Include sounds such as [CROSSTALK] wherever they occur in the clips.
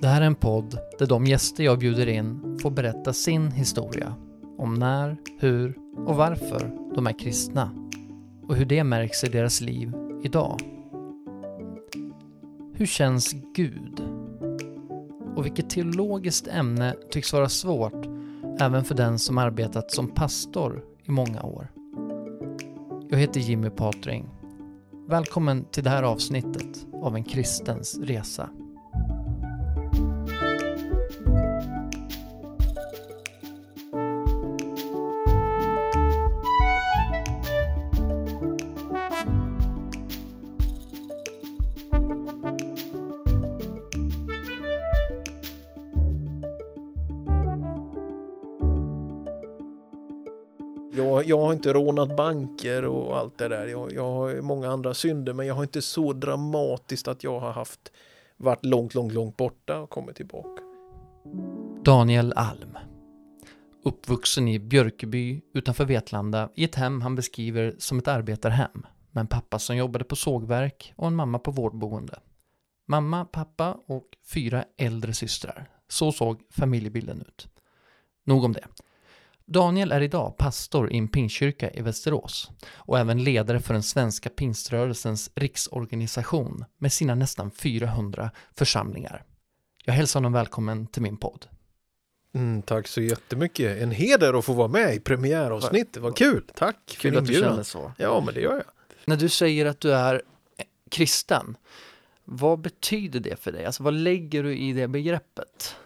Det här är en podd där de gäster jag bjuder in får berätta sin historia. Om när, hur och varför de är kristna. Och hur det märks i deras liv idag. Hur känns Gud? Och vilket teologiskt ämne tycks vara svårt även för den som arbetat som pastor i många år. Jag heter Jimmy Patring. Välkommen till det här avsnittet av en kristens resa. Jag, jag har inte rånat banker och allt det där. Jag, jag har många andra synder men jag har inte så dramatiskt att jag har haft varit långt, långt, långt borta och kommit tillbaka. Daniel Alm. Uppvuxen i Björkeby utanför Vetlanda i ett hem han beskriver som ett arbetarhem med en pappa som jobbade på sågverk och en mamma på vårdboende. Mamma, pappa och fyra äldre systrar. Så såg familjebilden ut. Nog om det. Daniel är idag pastor i en pingstkyrka i Västerås och även ledare för den svenska pingströrelsens riksorganisation med sina nästan 400 församlingar. Jag hälsar honom välkommen till min podd. Mm, tack så jättemycket. En heder att få vara med i premiäravsnittet. Vad kul. Tack Kul för att du inbjudan. känner så. Ja, men det gör jag. När du säger att du är kristen, vad betyder det för dig? Alltså vad lägger du i det begreppet?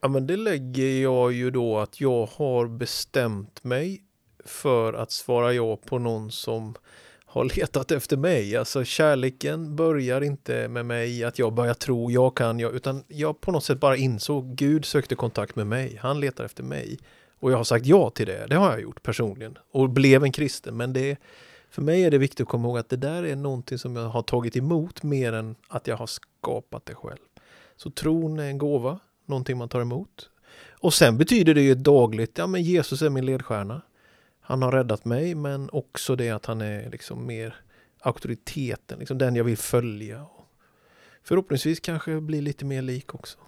Ja, men det lägger jag ju då att jag har bestämt mig för att svara ja på någon som har letat efter mig. Alltså kärleken börjar inte med mig, att jag börjar tro, jag kan, jag, utan jag på något sätt bara insåg, Gud sökte kontakt med mig, han letar efter mig. Och jag har sagt ja till det, det har jag gjort personligen. Och blev en kristen, men det för mig är det viktigt att komma ihåg att det där är någonting som jag har tagit emot mer än att jag har skapat det själv. Så tron är en gåva, någonting man tar emot. Och sen betyder det ju dagligt, ja men Jesus är min ledstjärna. Han har räddat mig men också det att han är liksom mer auktoriteten, liksom den jag vill följa. Förhoppningsvis kanske bli lite mer lik också.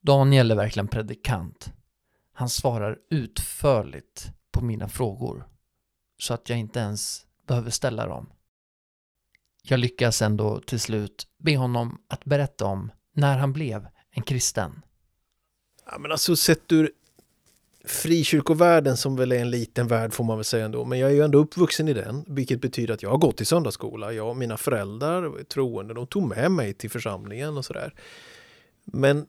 Daniel är verkligen predikant. Han svarar utförligt på mina frågor så att jag inte ens behöver ställa dem. Jag lyckas ändå till slut be honom att berätta om när han blev en kristen. Ja, men alltså sett ur frikyrkovärlden som väl är en liten värld får man väl säga ändå. Men jag är ju ändå uppvuxen i den, vilket betyder att jag har gått i söndagsskola. Jag och mina föräldrar, troende, de tog med mig till församlingen och sådär. Men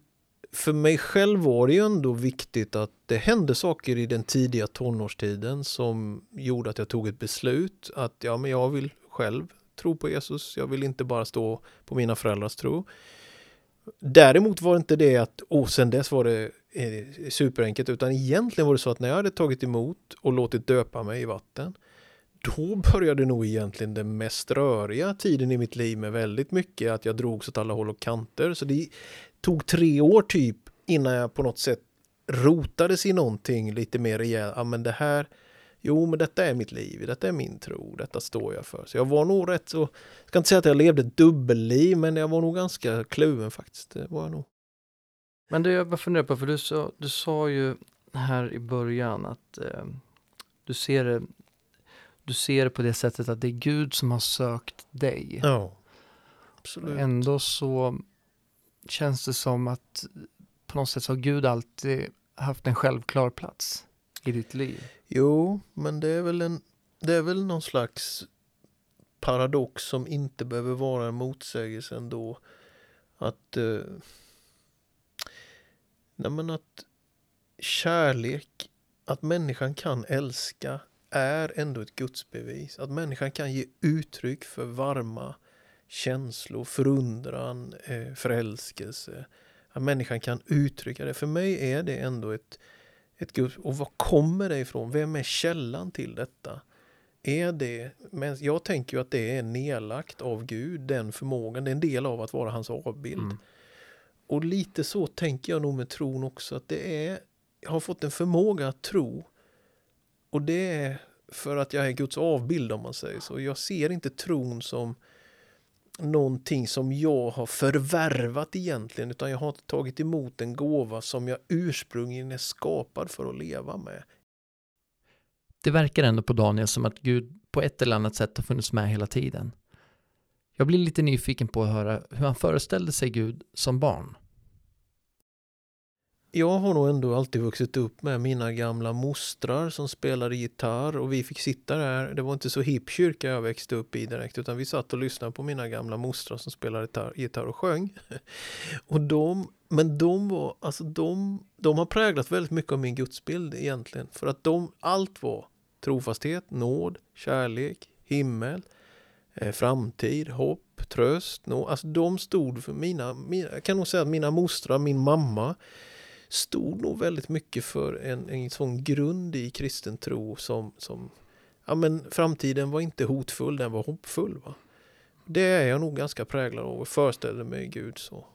för mig själv var det ju ändå viktigt att det hände saker i den tidiga tonårstiden som gjorde att jag tog ett beslut att ja, men jag vill själv tro på Jesus. Jag vill inte bara stå på mina föräldrars tro. Däremot var det inte det att, och sen dess var det eh, superenkelt, utan egentligen var det så att när jag hade tagit emot och låtit döpa mig i vatten, då började nog egentligen den mest röriga tiden i mitt liv med väldigt mycket att jag drogs åt alla håll och kanter. Så det tog tre år typ innan jag på något sätt rotades i någonting lite mer rejält. Ja, men det här, jo, men detta är mitt liv, detta är min tro, detta står jag för. Så jag var nog rätt så, jag ska inte säga att jag levde ett dubbelliv, men jag var nog ganska kluven faktiskt. Det var jag nog. Men du, jag bara funderar på, för du sa, du sa ju här i början att eh, du, ser det, du ser det på det sättet att det är Gud som har sökt dig. Ja, absolut. Ändå så känns det som att på något sätt så har Gud alltid haft en självklar plats i ditt liv. Jo, men det är väl en, det är väl någon slags paradox som inte behöver vara en motsägelse ändå. Att, eh, nej men att kärlek, att människan kan älska är ändå ett gudsbevis. Att människan kan ge uttryck för varma känslor, förundran, eh, förälskelse. Att människan kan uttrycka det. För mig är det ändå ett, ett Gud. Och var kommer det ifrån? Vem är källan till detta? Är det, men jag tänker ju att det är nedlagt av Gud, den förmågan. Det är en del av att vara hans avbild. Mm. Och lite så tänker jag nog med tron också. Att det är, jag har fått en förmåga att tro. Och det är för att jag är Guds avbild om man säger så. Jag ser inte tron som någonting som jag har förvärvat egentligen utan jag har tagit emot en gåva som jag ursprungligen är skapad för att leva med. Det verkar ändå på Daniel som att Gud på ett eller annat sätt har funnits med hela tiden. Jag blir lite nyfiken på att höra hur han föreställde sig Gud som barn. Jag har nog ändå alltid vuxit upp med mina gamla mostrar som spelade gitarr och vi fick sitta där. Det var inte så hipp kyrka jag växte upp i direkt utan vi satt och lyssnade på mina gamla mostrar som spelade gitarr, gitarr och sjöng. [LAUGHS] Och de, men de var, alltså de, de har präglat väldigt mycket av min gudsbild egentligen. För att de, allt var trofasthet, nåd, kärlek, himmel, eh, framtid, hopp, tröst. Alltså de stod för mina, mina, jag kan nog säga att mina mostrar, min mamma, stod nog väldigt mycket för en, en sån grund i kristen tro som, som ja men framtiden var inte hotfull, den var hoppfull. Va? Det är jag nog ganska präglad av och föreställer mig Gud så.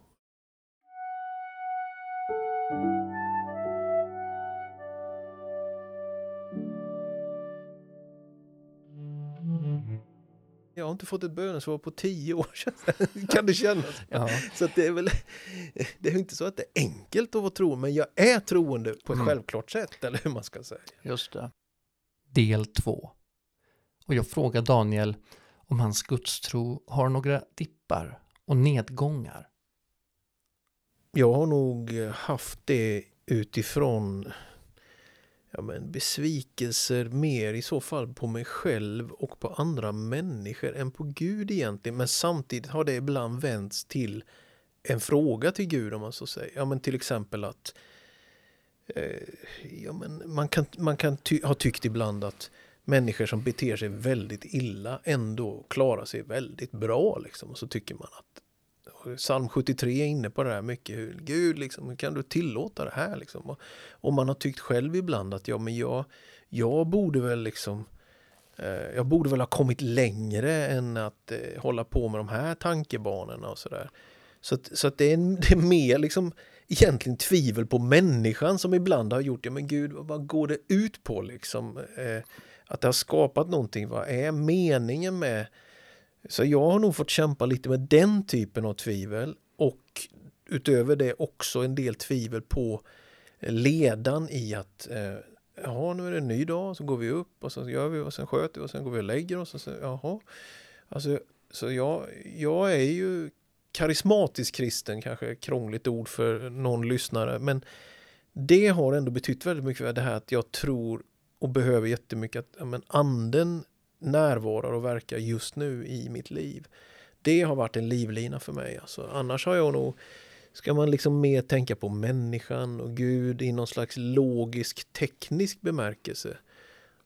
Inte fått ett bönesvar på tio år [LAUGHS] kan det kännas. Ja. Så det är väl det är inte så att det är enkelt att vara troende, men jag är troende på ett mm. självklart sätt, eller hur man ska säga. Just det. Del två. Och jag frågar Daniel om hans gudstro har några dippar och nedgångar. Jag har nog haft det utifrån ja, men besvikelser mer i så fall på mig själv och på andra människor än på Gud egentligen. Men samtidigt har det ibland vänts till en fråga till Gud om man så säger. Ja men till exempel att eh, ja, men man kan, man kan ty ha tyckt ibland att människor som beter sig väldigt illa ändå klarar sig väldigt bra. Liksom. Och så tycker man att Psalm 73 är inne på det här mycket. Hur, Gud, liksom, hur kan du tillåta det här? Liksom? Och, och, man har tyckt själv ibland att ja, men jag, jag borde väl liksom eh, jag borde väl ha kommit längre än att eh, hålla på med de här tankebanorna och sådär. Så, att, så att det, är, [LAUGHS] det är mer liksom egentligen tvivel på människan som ibland har gjort, ja men gud, vad går det ut på liksom? Eh, att det har skapat någonting, vad är meningen med så jag har nog fått kämpa lite med den typen av tvivel och utöver det också en del tvivel på ledan i att eh, ja, nu är det en ny dag, så går vi upp och så gör vi och sen sköter vi och sen går vi och lägger oss och så jaha. Alltså, så jag, jag är ju karismatisk kristen, kanske krångligt ord för någon lyssnare, men det har ändå betytt väldigt mycket för det här att jag tror och behöver jättemycket att ja, men anden närvarar och verkar just nu i mitt liv. Det har varit en livlina för mig. Alltså, annars har jag nog, ska man liksom mer tänka på människan och Gud i någon slags logisk teknisk bemärkelse,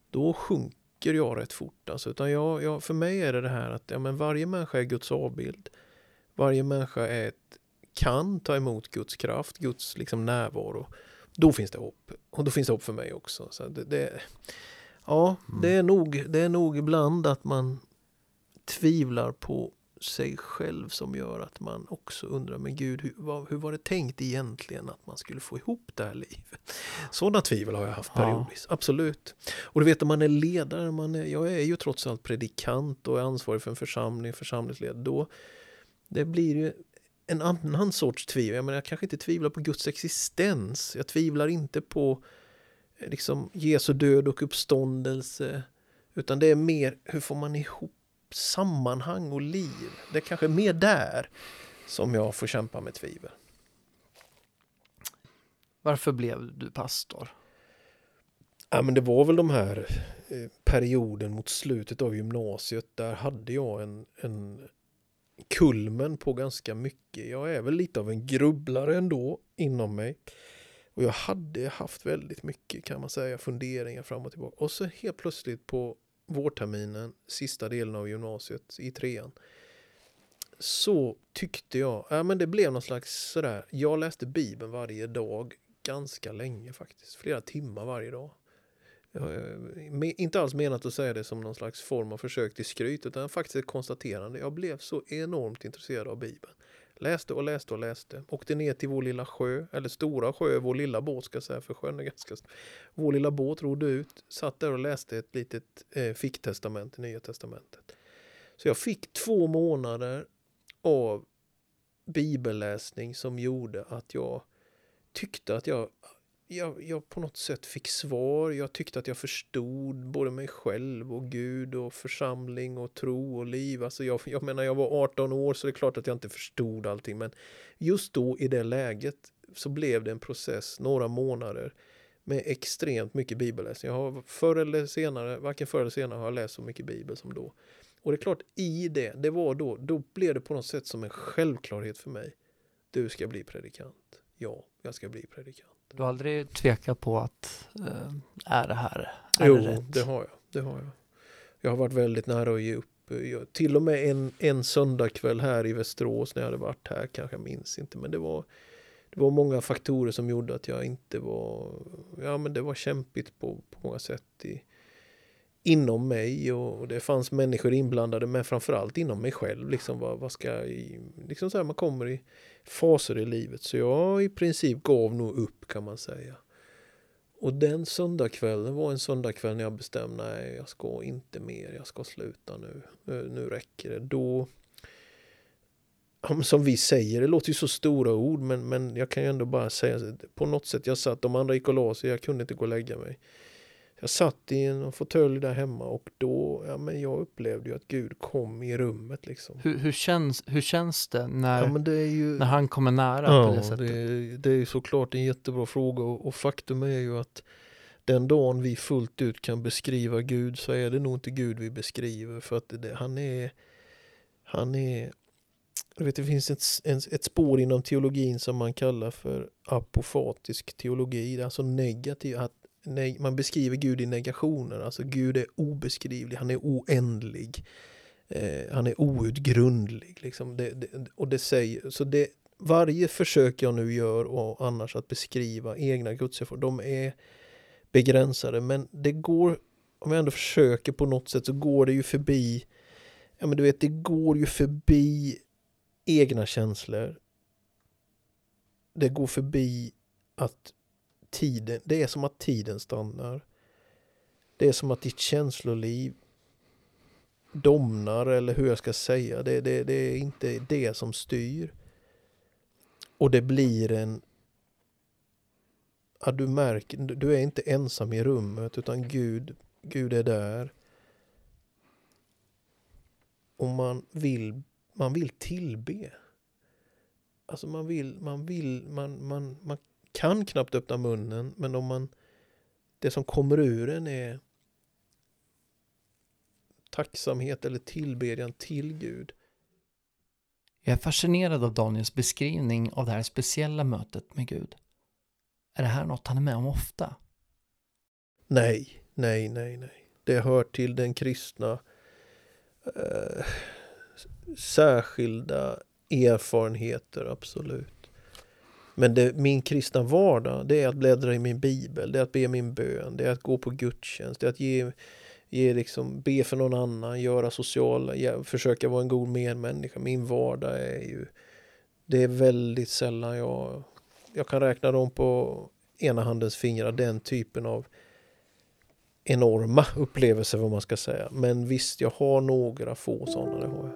då sjunker jag rätt fort. Alltså, utan jag, jag, för mig är det det här att ja, men varje människa är Guds avbild. Varje människa är ett, kan ta emot Guds kraft, Guds liksom närvaro. Då finns det hopp. Och då finns det hopp för mig också. Så det, det Ja, mm. det, är nog, det är nog ibland att man tvivlar på sig själv som gör att man också undrar, men gud, hur, vad, hur var det tänkt egentligen att man skulle få ihop det här livet? Sådana tvivel har jag haft periodvis, ja. absolut. Och du vet, när man är ledare, man är, jag är ju trots allt predikant och är ansvarig för en församling, församlingsledare, då det blir ju en annan sorts tvivel. Jag, menar, jag kanske inte tvivlar på Guds existens, jag tvivlar inte på liksom Jesu död och uppståndelse. Utan det är mer hur får man ihop sammanhang och liv. Det är kanske mer där som jag får kämpa med tvivel. Varför blev du pastor? Ja, men det var väl de här eh, perioden mot slutet av gymnasiet. Där hade jag en, en kulmen på ganska mycket. Jag är väl lite av en grubblare ändå inom mig. Och jag hade haft väldigt mycket kan man säga funderingar fram och tillbaka. Och så helt plötsligt på vårterminen, sista delen av gymnasiet i trean. Så tyckte jag, ja men det blev någon slags sådär, jag läste Bibeln varje dag ganska länge faktiskt. Flera timmar varje dag. Jag, eh, inte alls menat att säga det som någon slags form av försök till skryt utan faktiskt ett konstaterande. Jag blev så enormt intresserad av Bibeln. Läste och läste och läste. Åkte ner till vår lilla sjö, eller stora sjö, vår lilla båt ska jag säga, för sjön är ganska stor. Vår lilla båt rodde ut, satt där och läste ett litet eh, ficktestament i Nya Testamentet. Så jag fick två månader av bibelläsning som gjorde att jag tyckte att jag, jag, jag på något sätt fick svar. Jag tyckte att jag förstod både mig själv och Gud och församling och tro och liv. Alltså jag, jag menar, jag var 18 år så det är klart att jag inte förstod allting. Men just då i det läget så blev det en process, några månader med extremt mycket bibelläsning. Jag har förr eller senare, varken förr eller senare har jag läst så mycket bibel som då. Och det är klart, i det, det var då, då blev det på något sätt som en självklarhet för mig. Du ska bli predikant. Ja, jag ska bli predikant. Du har aldrig tvekat på att, äh, är det här, är jo, det rätt? det har jag. Det har jag. Jag har varit väldigt nära att ge upp. Jag, till och med en, en söndagkväll här i Västerås när jag hade varit här, kanske jag minns inte, men det var det var många faktorer som gjorde att jag inte var, ja men det var kämpigt på, på många sätt i, inom mig och, det fanns människor inblandade men framförallt inom mig själv. Liksom vad, vad ska jag, liksom så här, man kommer i faser i livet så jag i princip gav nog upp kan man säga. Och den söndagskvällen var en söndagkväll när jag bestämde nej jag ska inte mer, jag ska sluta nu, nu räcker det. Då som vi säger, det låter ju så stora ord men, men jag kan ju ändå bara säga på något sätt, jag satt, de andra gick och la sig, jag kunde inte gå och lägga mig. Jag satt i en fåtölj där hemma och då, ja men jag upplevde ju att Gud kom i rummet liksom. Hur, hur, känns, hur känns det när, ja, det ju, när han kommer nära ja, på det sättet? Det, det är såklart en jättebra fråga och, och faktum är ju att den dagen vi fullt ut kan beskriva Gud så är det nog inte Gud vi beskriver för att det, han är han är jag vet, det finns ett, ett spår inom teologin som man kallar för apofatisk teologi, alltså negativ, att nej, man beskriver Gud i negationer, alltså Gud är obeskrivlig, han är oändlig, eh, han är outgrundlig. Liksom. Det, det, och det säger, så det, varje försök jag nu gör och annars att beskriva egna gudserfarenheter, de är begränsade, men det går, om jag ändå försöker på något sätt så går det ju förbi, ja men du vet, det går ju förbi egna känslor. Det går förbi att tiden, det är som att tiden stannar. Det är som att ditt känsloliv domnar eller hur jag ska säga. Det, det, det är inte det som styr. Och det blir en... Ja, du märker, du är inte ensam i rummet utan Gud, Gud är där. Och man vill man vill tillbe. Alltså man vill, man vill, man, man, man kan knappt öppna munnen men om man, det som kommer ur en är tacksamhet eller tillbedjan till Gud. Jag är fascinerad av Daniels beskrivning av det här speciella mötet med Gud. Är det här något han är med om ofta? Nej, nej, nej, nej. Det hör till den kristna eh, särskilda erfarenheter, absolut. Men det, min kristna vardag, det är att bläddra i min bibel, det är att be min bön, det är att gå på gudstjänst, det är att ge, ge liksom, be för någon annan, göra sociala, försöka vara en god medmänniska. Min vardag är ju, det är väldigt sällan jag, jag kan räkna dem på ena handens fingrar, den typen av enorma [LAUGHS] upplevelser vad man ska säga. Men visst, jag har några få sådana, det har jag.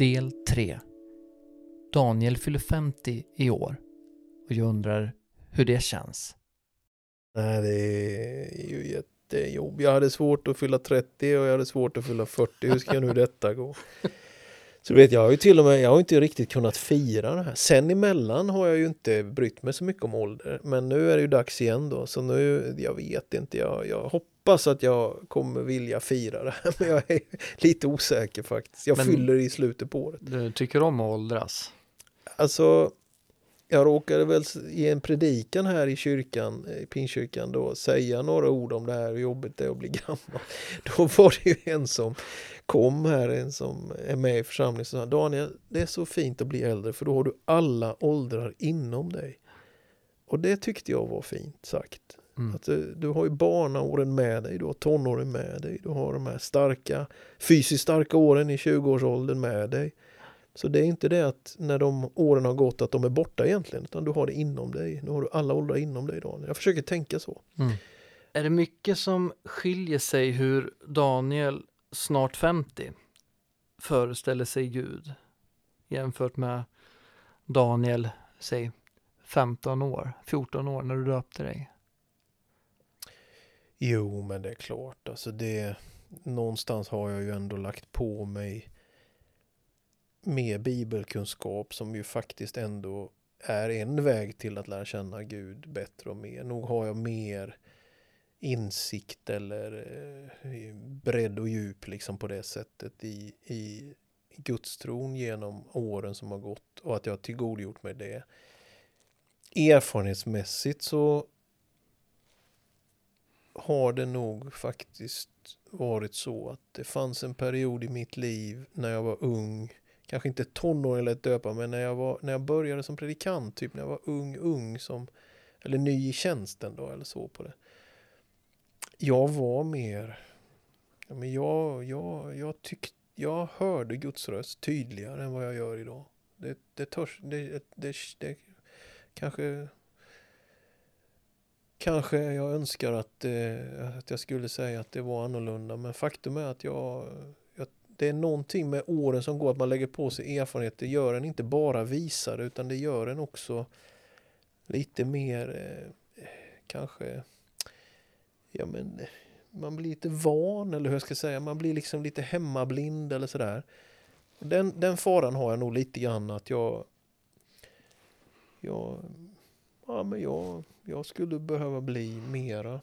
Del 3 Daniel fyller 50 i år och jag undrar hur det känns. Nej, det är ju jättejobb. Jag hade svårt att fylla 30 och jag hade svårt att fylla 40. Hur ska nu detta gå? Så vet jag har ju till och med, jag har inte riktigt kunnat fira det här. Sen emellan har jag ju inte brytt mig så mycket om ålder. Men nu är det ju dags igen då. Så nu, jag vet inte, jag, jag hoppas att jag kommer vilja fira det här. [LAUGHS] Men jag är lite osäker faktiskt. Jag men, fyller i slutet på året. Du tycker om att åldras? Alltså, jag råkade väl i en predikan här i kyrkan, i Pinkyrkan då, säga några ord om det här hur jobbigt det är att bli [LAUGHS] gammal. Då var det ju en som kom här, en som är med i församlingen, och sa Daniel, det är så fint att bli äldre för då har du alla åldrar inom dig. Och det tyckte jag var fint sagt. Mm. Att du, du, har ju barnaåren med dig, du har tonåren med dig, du har de här starka, fysiskt starka åren i 20-årsåldern med dig. Så det är inte det att när de åren har gått att de är borta egentligen, utan du har det inom dig. Nu har du alla åldrar inom dig idag. Jag försöker tänka så. Mm. Är det mycket som skiljer sig hur Daniel, snart 50, föreställer sig Gud jämfört med Daniel, säg 15 år, 14 år när du döpte dig? Jo, men det är klart. Alltså det, någonstans har jag ju ändå lagt på mig med bibelkunskap som ju faktiskt ändå är en väg till att lära känna Gud bättre och mer. Nog har jag mer insikt eller eh, bredd och djup liksom på det sättet i, i gudstron genom åren som har gått och att jag har tillgodogjort mig det. Erfarenhetsmässigt så har det nog faktiskt varit så att det fanns en period i mitt liv när jag var ung, kanske inte tonåring eller döpa, men när jag, var, när jag började som predikant, typ när jag var ung, ung som, eller ny i tjänsten då, eller så på det. Jag var mer, ja, men jag, jag, jag tyck, jag hörde Guds röst tydligare än vad jag gör idag. Det, det, törs, det, det, det kanske Kanske jag önskar att, eh, att jag skulle säga att det var annorlunda men faktum är att jag, det är någonting med åren som går att man lägger på sig erfarenhet. Det gör en inte bara visare utan det gör en också lite mer eh, kanske ja men man blir lite van eller hur jag ska säga man blir liksom lite hemmablind eller sådär. Den, den faran har jag nog lite grann att jag jag ja, men jag, jag skulle behöva bli mera.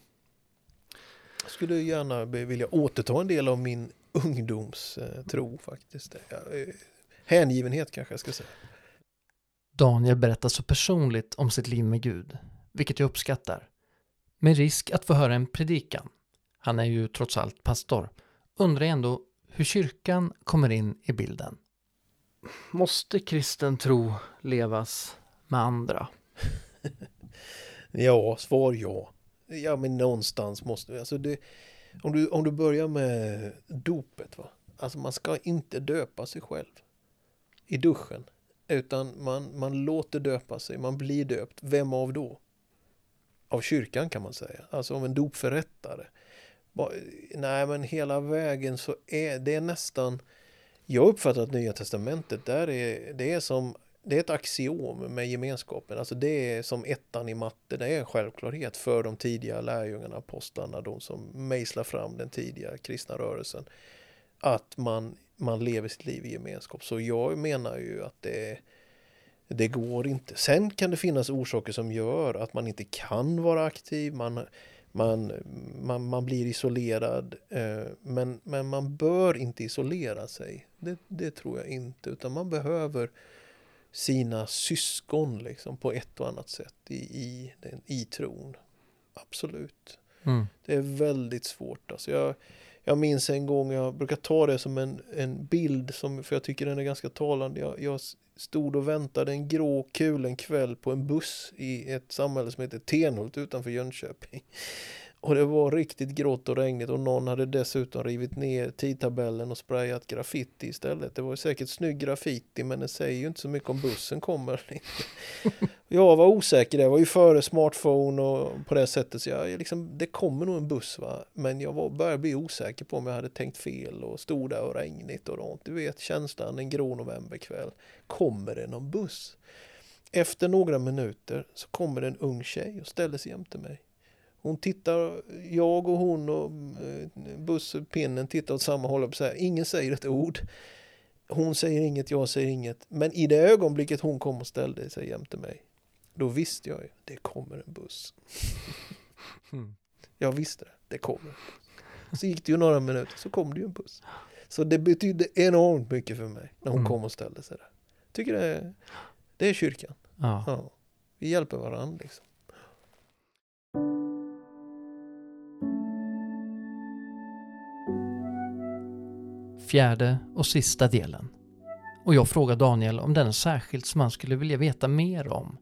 Jag skulle gärna vilja återta en del av min ungdomstro faktiskt. Eh, hängivenhet kanske jag ska säga. Daniel berättar så personligt om sitt liv med Gud, vilket jag uppskattar. Med risk att få höra en predikan, han är ju trots allt pastor, undrar jag ändå hur kyrkan kommer in i bilden. Måste kristen tro levas med andra? [LAUGHS] ja, svar ja. Ja, men någonstans måste vi. Alltså det, om, du, om du börjar med dopet. Va? Alltså man ska inte döpa sig själv i duschen. Utan man, man låter döpa sig, man blir döpt. Vem av då? Av kyrkan kan man säga. Alltså av en dopförrättare. Nej men hela vägen så är det nästan Jag uppfattar att Nya Testamentet där är det är som det är ett axiom med gemenskapen. Alltså det är som ettan i matte. Det är en självklarhet för de tidiga lärjungarna, apostlarna, de som mejslar fram den tidiga kristna rörelsen. Att man, man lever sitt liv i gemenskap. Så jag menar ju att det, det går inte. Sen kan det finnas orsaker som gör att man inte kan vara aktiv. Man, man, man, man blir isolerad. Eh, men, men man bör inte isolera sig. Det, det tror jag inte. Utan man behöver sina syskon liksom på ett och annat sätt i, i, den, i tron. Absolut. Mm. Det är väldigt svårt. Alltså jag, jag minns en gång, jag brukar ta det som en, en bild, som, för jag tycker den är ganska talande. Jag, jag stod och väntade en grå kul en kväll på en buss i ett samhälle som heter Tenhult utanför Jönköping. Och det var riktigt grått och regnigt och någon hade dessutom rivit ner tidtabellen och sprayat graffiti istället. Det var säkert snygg graffiti men det säger ju inte så mycket om bussen kommer. [LAUGHS] jag var osäker, det var ju före smartphone och på det sättet så jag liksom, det kommer nog en buss va. Men jag var, började bli osäker på om jag hade tänkt fel och stod där och regnigt och sånt. Du vet känslan en grå novemberkväll. Kommer det någon buss? Efter några minuter så kommer en ung tjej och ställer sig jämte mig. Hon tittar, jag och hon och eh, busspinnen tittar åt samma håll. Så här. Ingen säger ett ord. Hon säger inget, jag säger inget. Men i det ögonblicket hon kom och ställde sig jämte mig. Då visste jag ju, det kommer en buss. Mm. Jag visste det, det kommer. Så gick det ju några minuter så kom det ju en buss. Så det betydde enormt mycket för mig när hon mm. kom och ställde sig där. Tycker det är, det är kyrkan. Ja. ja. Vi hjälper varandra liksom. Fjärde och sista delen. Och jag frågar Daniel om den är särskilt som han skulle vilja veta mer om.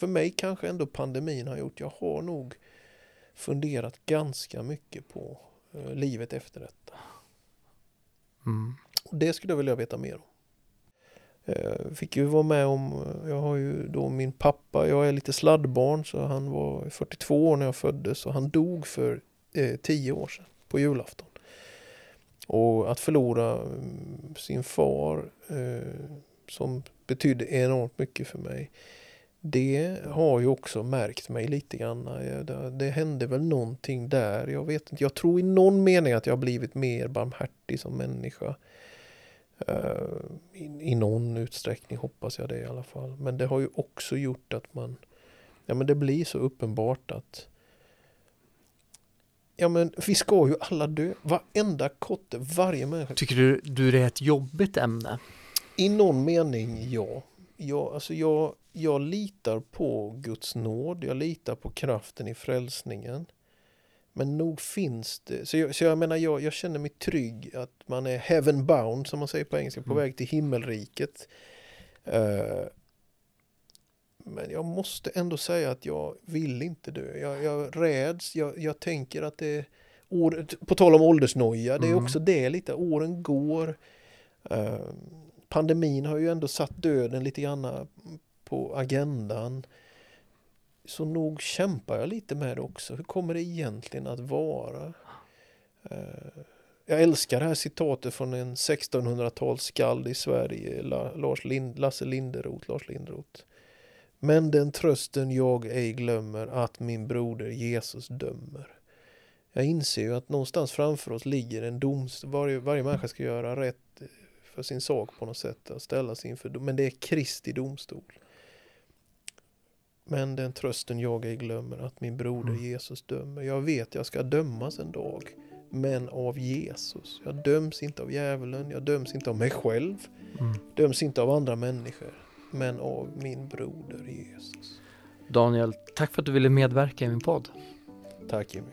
För mig kanske ändå pandemin har gjort. Jag har nog funderat ganska mycket på eh, livet efter detta. Mm. Och det skulle jag vilja veta mer om. Eh, fick ju vara med om, jag har ju då min pappa, jag är lite sladdbarn så han var 42 år när jag föddes och han dog för eh, 10 år sedan på julafton. Och att förlora mm, sin far eh, som betydde enormt mycket för mig. Det har ju också märkt mig lite grann. Eh, det, det hände väl någonting där. Jag vet inte. Jag tror i någon mening att jag har blivit mer barmhärtig som människa. Eh, I, I någon utsträckning hoppas jag det i alla fall. Men det har ju också gjort att man... Ja men det blir så uppenbart att... Ja men vi ska ju alla dö. Varenda kotte, varje människa. Tycker du, du det är ett jobbigt ämne? I någon mening ja. Jag, alltså jag, jag litar på Guds nåd. Jag litar på kraften i frälsningen. Men nog finns det. Så jag, så jag menar, jag, jag känner mig trygg att man är heaven bound, som man säger på engelska, på mm. väg till himmelriket. Uh, men jag måste ändå säga att jag vill inte dö. Jag, jag räds, jag, jag tänker att det år, på tal om åldersnoja, det är mm. också det lite, åren går. Uh, pandemin har ju ändå satt döden lite grann på agendan. Så nog kämpar jag lite med det också. Hur kommer det egentligen att vara? Eh, jag älskar det här citatet från en 1600-talsskald i Sverige, Lars Lind, Lasse Linderoth, Lars Linderoth. Men den trösten jag ej glömmer att min broder Jesus dömer. Jag inser ju att någonstans framför oss ligger en domstol. Varje, varje människa ska göra rätt för sin sak på något sätt. Att ställas inför, men det är Kristi domstol. Men den trösten jag ej glömmer att min broder mm. Jesus dömer. Jag vet jag ska dömas en dag. Men av Jesus. Jag döms inte av djävulen. Jag döms inte av mig själv. Mm. Döms inte av andra människor. Men av min broder Jesus. Daniel, tack för att du ville medverka i min podd. Tack Jimmy.